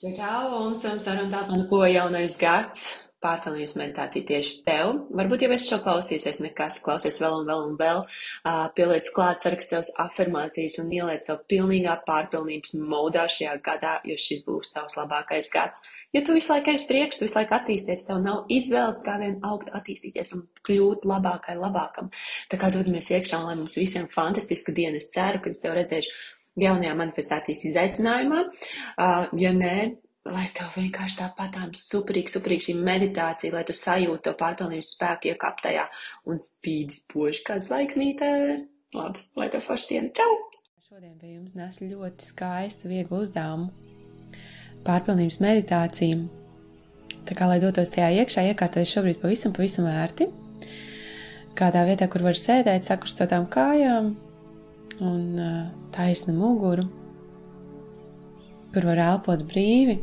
Čau, čau, un esam sarunā, un ko jaunais gads pārpilnības meditācija tieši tev. Varbūt jau es šo klausīsies, nekas klausies vēl un vēl un vēl, uh, pieliec klāt sarakst savas afirmācijas un ieliec savu pilnīgā pārpilnības modā šajā gadā, jo šis būs tavs labākais gads. Jo tu visu laiku esi priekš, tu visu laiku attīsties, tev nav izvēles kā vien augt, attīstīties un kļūt labākai, labākam. Tā kā dodamies iekšā, lai mums visiem fantastiska diena. Es ceru, ka es tev redzēšu jaunajā manifestācijas izaicinājumā. Uh, ja nē, lai tev vienkārši tāpatām superīgi, superīgi šī meditācija, lai tu sajūti to pārpilnības spēku iekāpt tajā un spīd spoži kā zvaigznītē. Labi, lai tev forši diena. Čau! Šodien pie jums nes ļoti skaistu, vieglu uzdevumu. Pārpilnības meditāciju. Tā kā, lai dotos tajā iekšā, iekārtojas šobrīd pavisam, pavisam ērti. Kādā vietā, kur var sēdēt, sakrustotām kājām, un taisnu muguru, kur var elpot brīvi.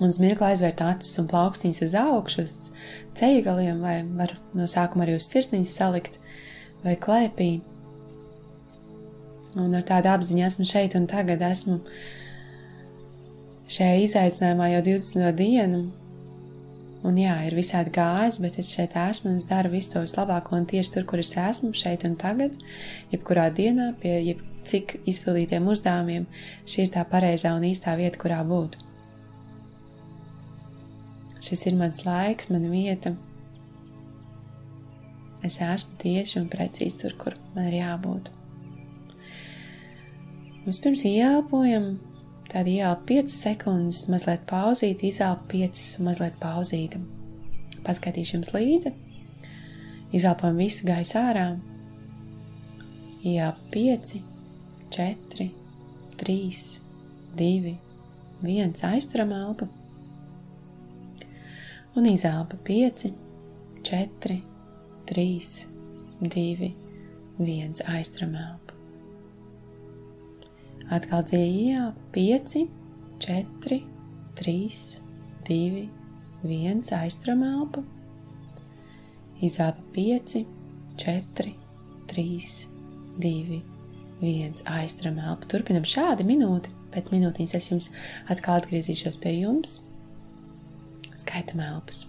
Un uz mirkli aizvērt acis un plaukstīņas uz augšu, uz ceļgaliem, vai var no sākuma arī uz sirsniņas salikt, vai klēpī. Un ar tādu apziņu esmu šeit un tagad esmu šajā izaicinājumā jau 20. dienu, Un jā, ir visādi gājas, bet es šeit esmu un es daru visu to vislabāko un tieši tur, kur es esmu, šeit un tagad, jebkurā dienā, pie jebcik izpildītiem uzdevumiem, šī ir tā pareizā un īstā vieta, kurā būt. Šis ir mans laiks, mana vieta. Es esmu tieši un precīzi tur, kur man ir jābūt. Vispirms ieelpojam, Tad ieelpa 5 sekundes, mazliet pauzīt, izelpa 5 un mazliet pauzīt. Paskatīšu jums līdzi. Izelpojam visu gaisu ārā. Ieelpa 5, 4, 3, 2, 1. Aizturam elpu. Un izelpa 5, 4, 3, 2, 1. Aizturam elpu. Atkal dziļi ieelpa 5, 4, 3, 2, 1, aizturam elpu. Izelpa 5, 4, 3, 2, 1, aizturam elpu. Turpinam šādi minūti. Pēc minūtītes es jums atkal atgriezīšos pie jums. Skaitam elpas.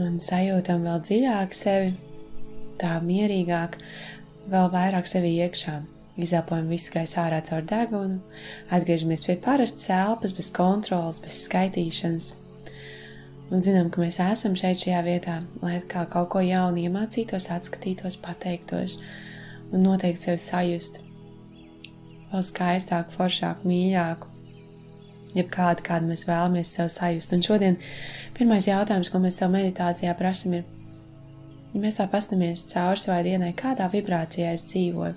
Un sajūtam vēl dziļāk sevi, tā mierīgāk, vēl vairāk sevi iekšā. Izelpojam visu gaisu ārā caur degunu, atgriežamies pie parastas elpas, bez kontrolas, bez skaitīšanas. Un zinām, ka mēs esam šeit šajā vietā, lai kā kaut ko jaunu iemācītos, atskatītos, pateiktos un noteikti sevi sajust vēl skaistāku, foršāku, mīļāku jebkāda, kāda mēs vēlamies sev sajust. Un šodien pirmais jautājums, ko mēs sev meditācijā prasam, ir, ja mēs tā pastamies cauri savai dienai, kādā vibrācijā es dzīvoju,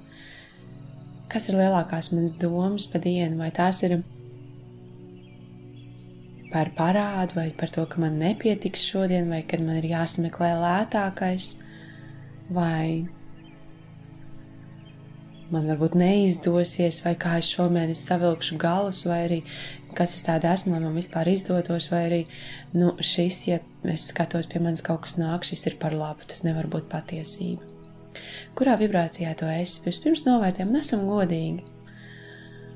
kas ir lielākās manas domas pa dienu, vai tās ir par parādu, vai par to, ka man nepietiks šodien, vai kad man ir jāsameklē lētākais, vai man varbūt neizdosies, vai kā es šomēnes savilkšu galus, vai arī kas es tāda esmu, lai man vispār izdotos, vai arī, nu, šis, ja es skatos pie manis kaut kas nāk, šis ir par labu, tas nevar būt patiesība. Kurā vibrācijā to es pirms novērtējam un esam godīgi?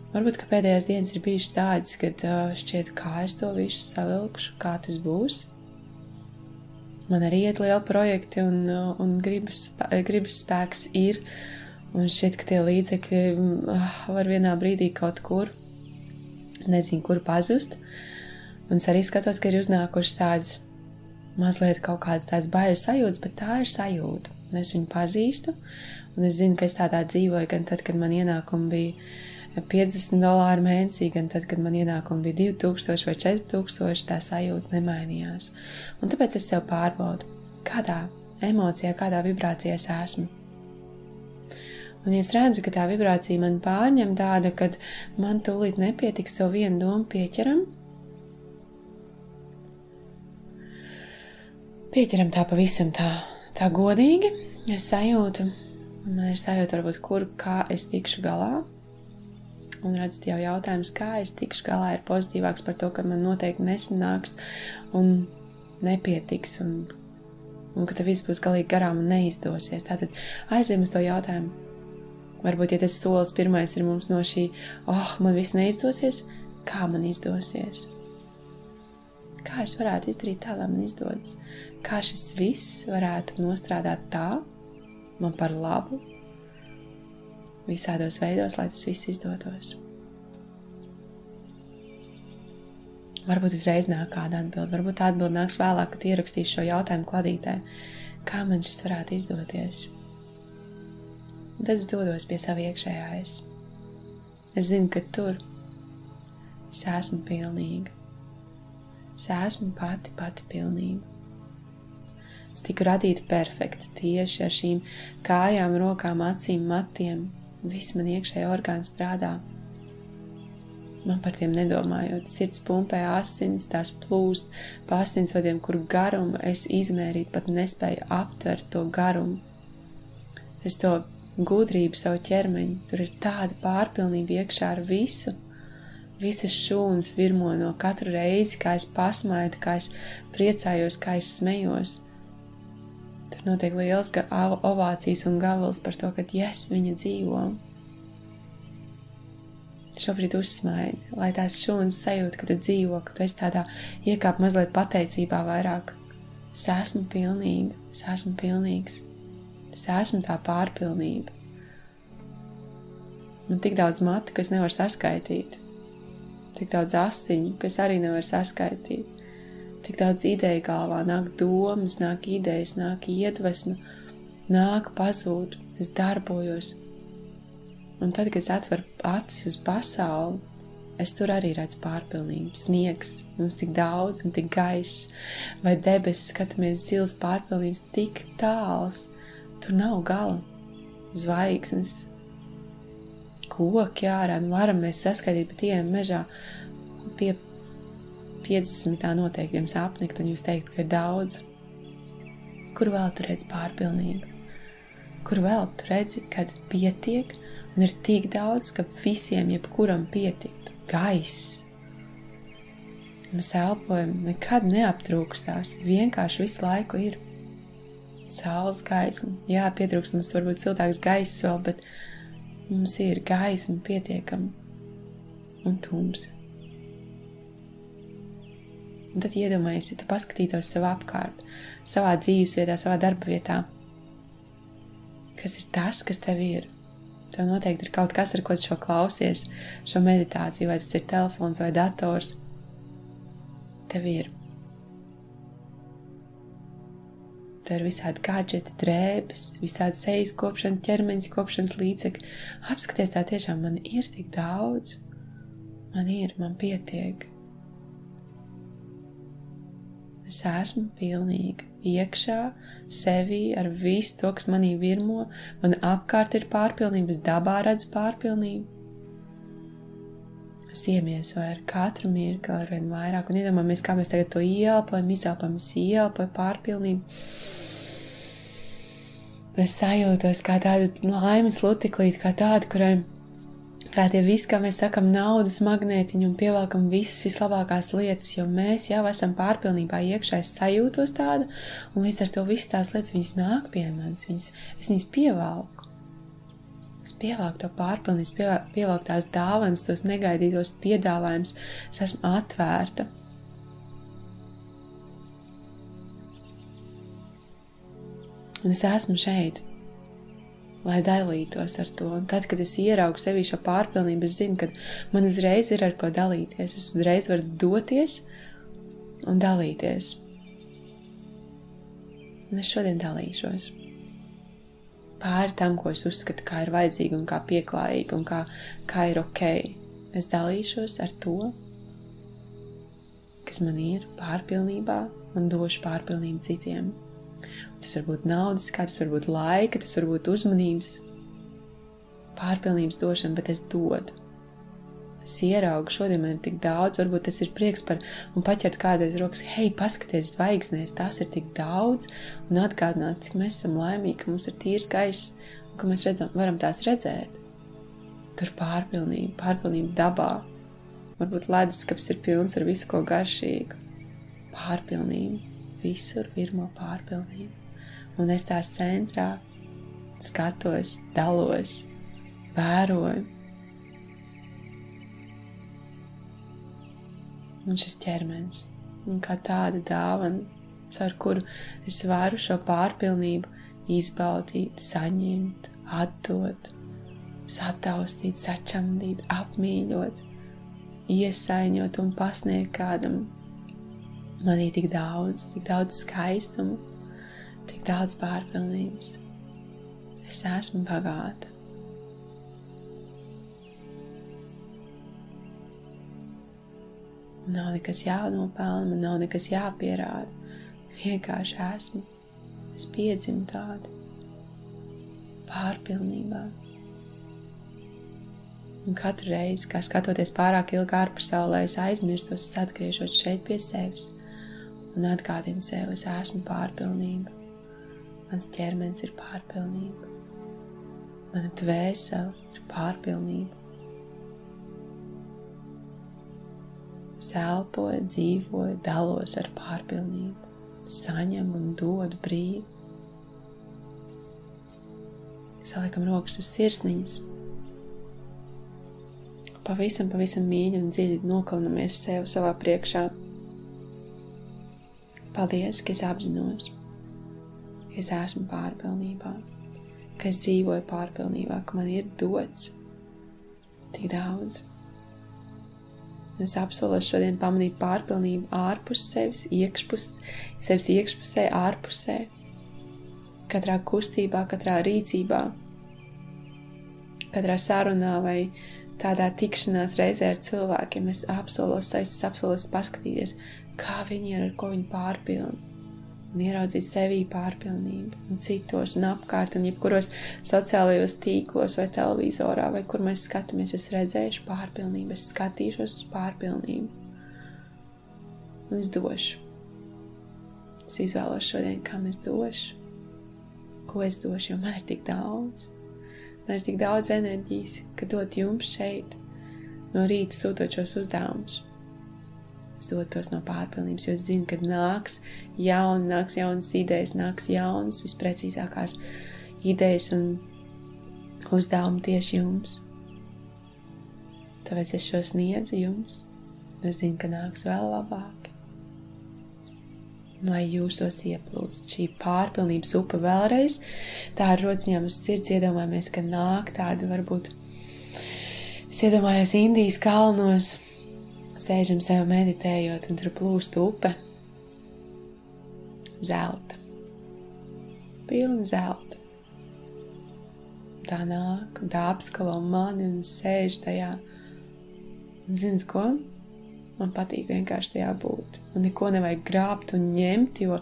Varbūt, ka pēdējās dienas ir bijušas tādas, kad šķiet, kā es to visu savilkšu, kā tas būs. Man arī iet liela projekti un, un gribas, gribas spēks ir, un šķiet, ka tie līdzekļi var vienā brīdī kaut kur nezinu, kur pazust. Un es arī skatos, ka ir uznākušas tādas mazliet kaut kādas tādas bailes sajūtas, bet tā ir sajūta. Un es viņu pazīstu, un es zinu, ka es tādā dzīvoju gan tad, kad man ienākumi bija 50 dolāri mēnesī, gan tad, kad man ienākumi bija 2000 vai 4000, tā sajūta nemainījās. Un tāpēc es sev pārbaudu, kādā emocijā, kādā vibrācijā es esmu. Un, ja es redzu, ka tā vibrācija man pārņem tāda, ka man tūlīt nepietiks to vienu domu pieķeram, pieķeram tā pavisam tā, tā godīgi, es sajūtu, man ir sajūta varbūt, kur, kā es tikšu galā. Un redzat, jau jautājums, kā es tikšu galā, ir pozitīvāks par to, ka man noteikti nesanāks un nepietiks, un, un ka tas viss būs galīgi garām un neizdosies. Tātad aizjām uz to jautājumu, Varbūt, ja tas solis pirmais ir mums no šī, oh, man viss neizdosies, kā man izdosies? Kā es varētu izdarīt tā, lai man izdodas? Kā šis viss varētu nostrādāt tā, man par labu, visādos veidos, lai tas viss izdotos? Varbūt uzreiz nāk kāda atbilde, varbūt tā atbilde nāks vēlāk, kad ierakstīšu šo jautājumu kladītē. Kā man šis varētu izdoties? Un tad es dodos pie sava iekšējā es. Es zinu, ka tur es esmu pilnīga. Es esmu pati, pati pilnīga. Es tiku radīta perfekta tieši ar šīm kājām, rokām, acīm, matiem. Viss man iekšējā orgāna strādā. Man par tiem nedomājot, sirds pumpē asinis, tās plūst pa asinsvadiem, kuru garumu es izmērīt pat nespēju aptvert to garumu. Es to gudrību savu ķermeņu. Tur ir tāda pārpilnība iekšā ar visu. Visas šūnas virmo no katru reizi, kā es pasmaidu, kā es priecājos, kā es smējos. Tur notiek liels ovācijas un gavels par to, ka jes, viņa dzīvo. Šobrīd uzsmaidi, lai tās šūnas sajūta, ka tu dzīvo, ka tu esi tādā iekāp mazliet pateicībā vairāk. Es esmu pilnīga, es esmu pilnīgs. Es esmu tā pārpilnība. Man tik daudz matu, kas nevar saskaitīt, tik daudz asiņu, kas arī nevar saskaitīt, tik daudz ideju galvā, nāk domas, nāk idejas, nāk iedvesma, nāk pazūd, es darbojos. Un tad, kad es atveru acis uz pasauli, es tur arī redzu pārpilnību, sniegs, mums tik daudz un tik gaišs, vai debesis skatāmies zils pārpilnības tik tāls, Tur nav gala. Zvaigznes, koki ārā, nu varam mēs saskatīt pat ieejam mežā. Pie 50. noteikti jums apnikt, un jūs teikt, ka ir daudz. Kur vēl tu redzi pārpilnību? Kur vēl tu redzi, kad pietiek, un ir tik daudz, ka visiem, jebkuram pietiktu gaiss. Mēs elpojam, nekad neaptrūkstās, vienkārši visu laiku ir saules gaisma. Jā, pietrūks mums varbūt siltāks gaiss vēl, bet mums ir gaisma pietiekama un tums. Un tad iedomājies, ja tu paskatītos sev apkārt, savā dzīvesvietā, savā darba vietā, kas ir tas, kas tev ir. Tev noteikti ir kaut kas, ar ko tu šo klausies, šo meditāciju, vai tas ir telefons vai dators. Tev ir Tur ir visādi gadgeti, drēbes, visādi sejas kopšana, ķermeņa kopšanas līdzekļi. Apskaties, tā tiešām man ir tik daudz. Man ir, man pietiek. Es esmu pilnīga iekšā, sevī, ar visu to, kas manī virmo. Man apkārt ir pārpilnība, es dabā redzu pārpilnību. Es iemiesoju ar katru mirkli, ar vien vairāk, un iedomājamies, kā mēs tagad to ielpojam, izelpojam, es ielpoju pārpilnību Es sajūtos kā tāda laimes lutiklīte, kā tāda, kurai kā tie visi, kā mēs sakam, naudas magnētiņi un pievelkam visas vislabākās lietas, jo mēs jau esam pārpilnībā iekšā, es sajūtos tāda, un līdz ar to visas tās lietas, viņas nāk pie manis, viņas, es viņas pievelku. Es pievelku to pārpilnības, pievelku tās dāvanas, tos negaidītos piedāvājumus, es esmu atvērta. Un es esmu šeit, lai dalītos ar to. Un tad, kad es ieraugu sevi šo pārpilnību, es zinu, ka man uzreiz ir ar ko dalīties. Es uzreiz varu doties un dalīties. Un es šodien dalīšos pāri tam, ko es uzskatu, kā ir vajadzīgi un kā pieklājīgi un kā, kā ir ok. Es dalīšos ar to, kas man ir pārpilnībā un došu pārpilnību citiem. Tas var būt naudas, kā tas var būt laika, tas var būt uzmanības, pārpilnības došana, bet es dodu. Es ieraugu, šodien man ir tik daudz, varbūt tas ir prieks par un paķert kādreiz rokas, hei, paskaties zvaigznēs, tās ir tik daudz, un atgādināt, cik mēs esam laimīgi, ka mums ir tīrs gaiss, un ka mēs redzam, varam tās redzēt. Tur pārpilnība, pārpilnība dabā. Varbūt leduskapis ir pilns ar visu ko garšīgu. Pārpilnība, visur virmo pārpilnība. Un es tās centrā skatos, dalos, vēroju, un šis ķermenis, un kā tāda dāvana, caur kuru es varu šo pārpilnību izbaudīt, saņemt, atdot, sataustīt, sačamdīt, apmīļot, iesaiņot un pasniegt kādam. Manī tik daudz, tik daudz skaistumu, tik daudz pārpilnības. Es esmu bagāta. Nav nekas jānopelna, man nav nekas jāpierāda. Vienkārši esmu. Es piedzimu tādu pārpilnībā. Un katru reizi, kā skatoties pārāk ilgi ārpus pasaulē, es aizmirstos, es atgriežos šeit pie sevis un atgādinu sev, es esmu pārpilnība. Mans ķermenis ir pārpilnība. Mana dvēsele ir pārpilnība. Es elpoju, dzīvoju, dalos ar pārpilnību, saņemu un dodu brīvi. Saliekam rokas uz sirsniņas. Pavisam, pavisam mīļi un dziļi noklinamies sev savā priekšā. Paldies, ka es apzinos, ka es esmu pārpilnībā, ka es dzīvoju pārpilnībā, ka man ir dots tik daudz. Es apsolos šodien pamanīt pārpilnību ārpus sevis, iekšpus, sevis iekšpusē, ārpusē, katrā kustībā, katrā rīcībā, katrā sarunā vai tādā tikšanās reizē ar cilvēkiem. Es apsolos, es apsolos paskatīties, kā viņi ir, ar ko viņi pārpilna un ieraudzīt sevī pārpilnību, un citos, un apkārt, un jebkuros sociālajos tīklos, vai televizorā, vai kur mēs skatāmies, es redzēšu pārpilnību, es skatīšos uz pārpilnību, un es došu. Es izvēlos šodien, kam es došu, ko es došu, jo man ir tik daudz. Man ir tik daudz enerģijas, ka dot jums šeit, no rīta sūtot šos uzdevumus dotos no pārpilnības, jo zinu, ka nāks jauni, nāks jaunas idejas, nāks jaunas, visprecīzākās idejas un uzdevumi tieši jums. Tāpēc es šo sniedzu jums, es zinu, ka nāks vēl labāk. Lai jūsos ieplūst šī pārpilnības upe vēlreiz, tā ar rociņām uz sirds iedomājamies, ka nāk tāda varbūt. Es iedomājos Indijas kalnos, sēžam sev meditējot, un tur plūst upe. Zelta. Pilna zelta. Tā nāk, un tā apskalo mani un sēž tajā. Un zinat ko? Man patīk vienkārši tajā būt. Man neko nevajag grābt un ņemt, jo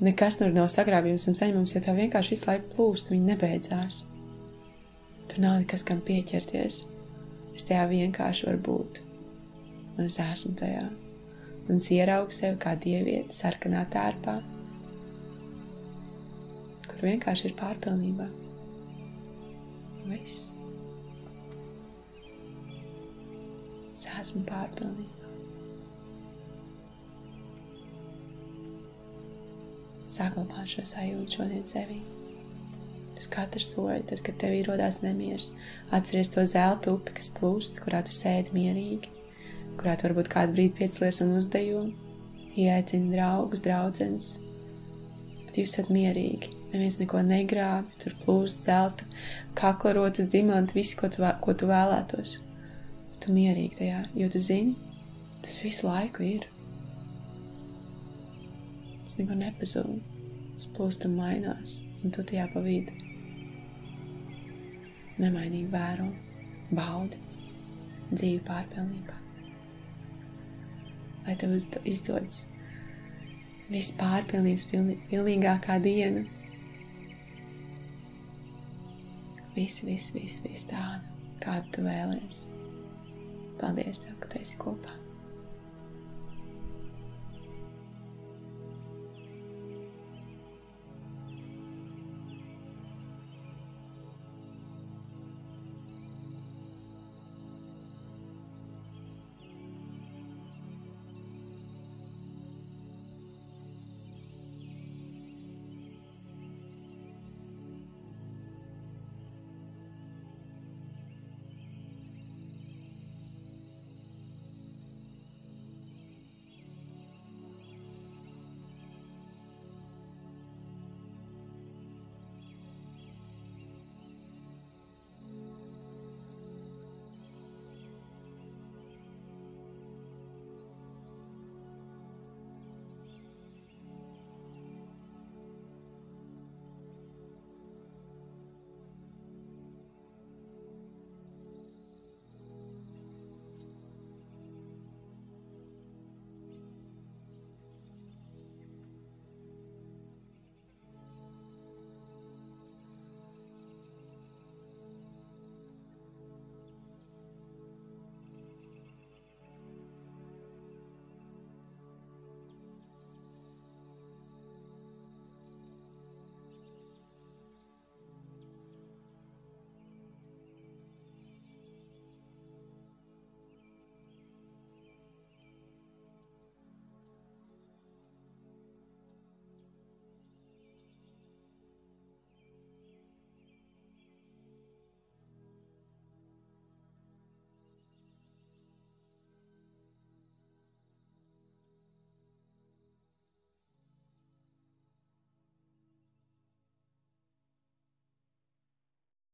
nekas tur nav sagrābījums un saņemams, jo tā vienkārši visu laiku plūst, viņa nebeidzās. Tur nav nekas, kam pieķerties. Es tajā vienkārši varu būt un es esmu tajā. Un es ieraugu sevi kā dievieti sarkanā tērpā, kur vienkārši ir pārpilnībā. Viss. Es esmu pārpilnībā. Saglabā šo sajūtu šodien sevī. Uz katru soļu, tad, kad tev ir rodās nemieris, atceries to zelta upi, kas plūst, kurā tu sēdi mierīgi kurā tu varbūt kādu brīdi piecelies un uzdejo, ieaicini draugus, draudzenes, bet jūs esat mierīgi. Neviens neko negrāb, tur plūst zelta, kaklarotas, diamanti, viss, ko tu, ko tu vēlētos. Bet tu mierīgi tajā, jo tu zini, tas visu laiku ir. Tas neko nepazūd. splūst un mainās, un tu tajā pa vidu. Nemainīgi vēro, baudi dzīvi pārpilnībā. Lai tev izdodas viss pārpilnības pilnīgākā diena. Viss, viss, viss, viss tāda, kādu tu vēlēsies. Paldies, tev, ka tu esi kopā.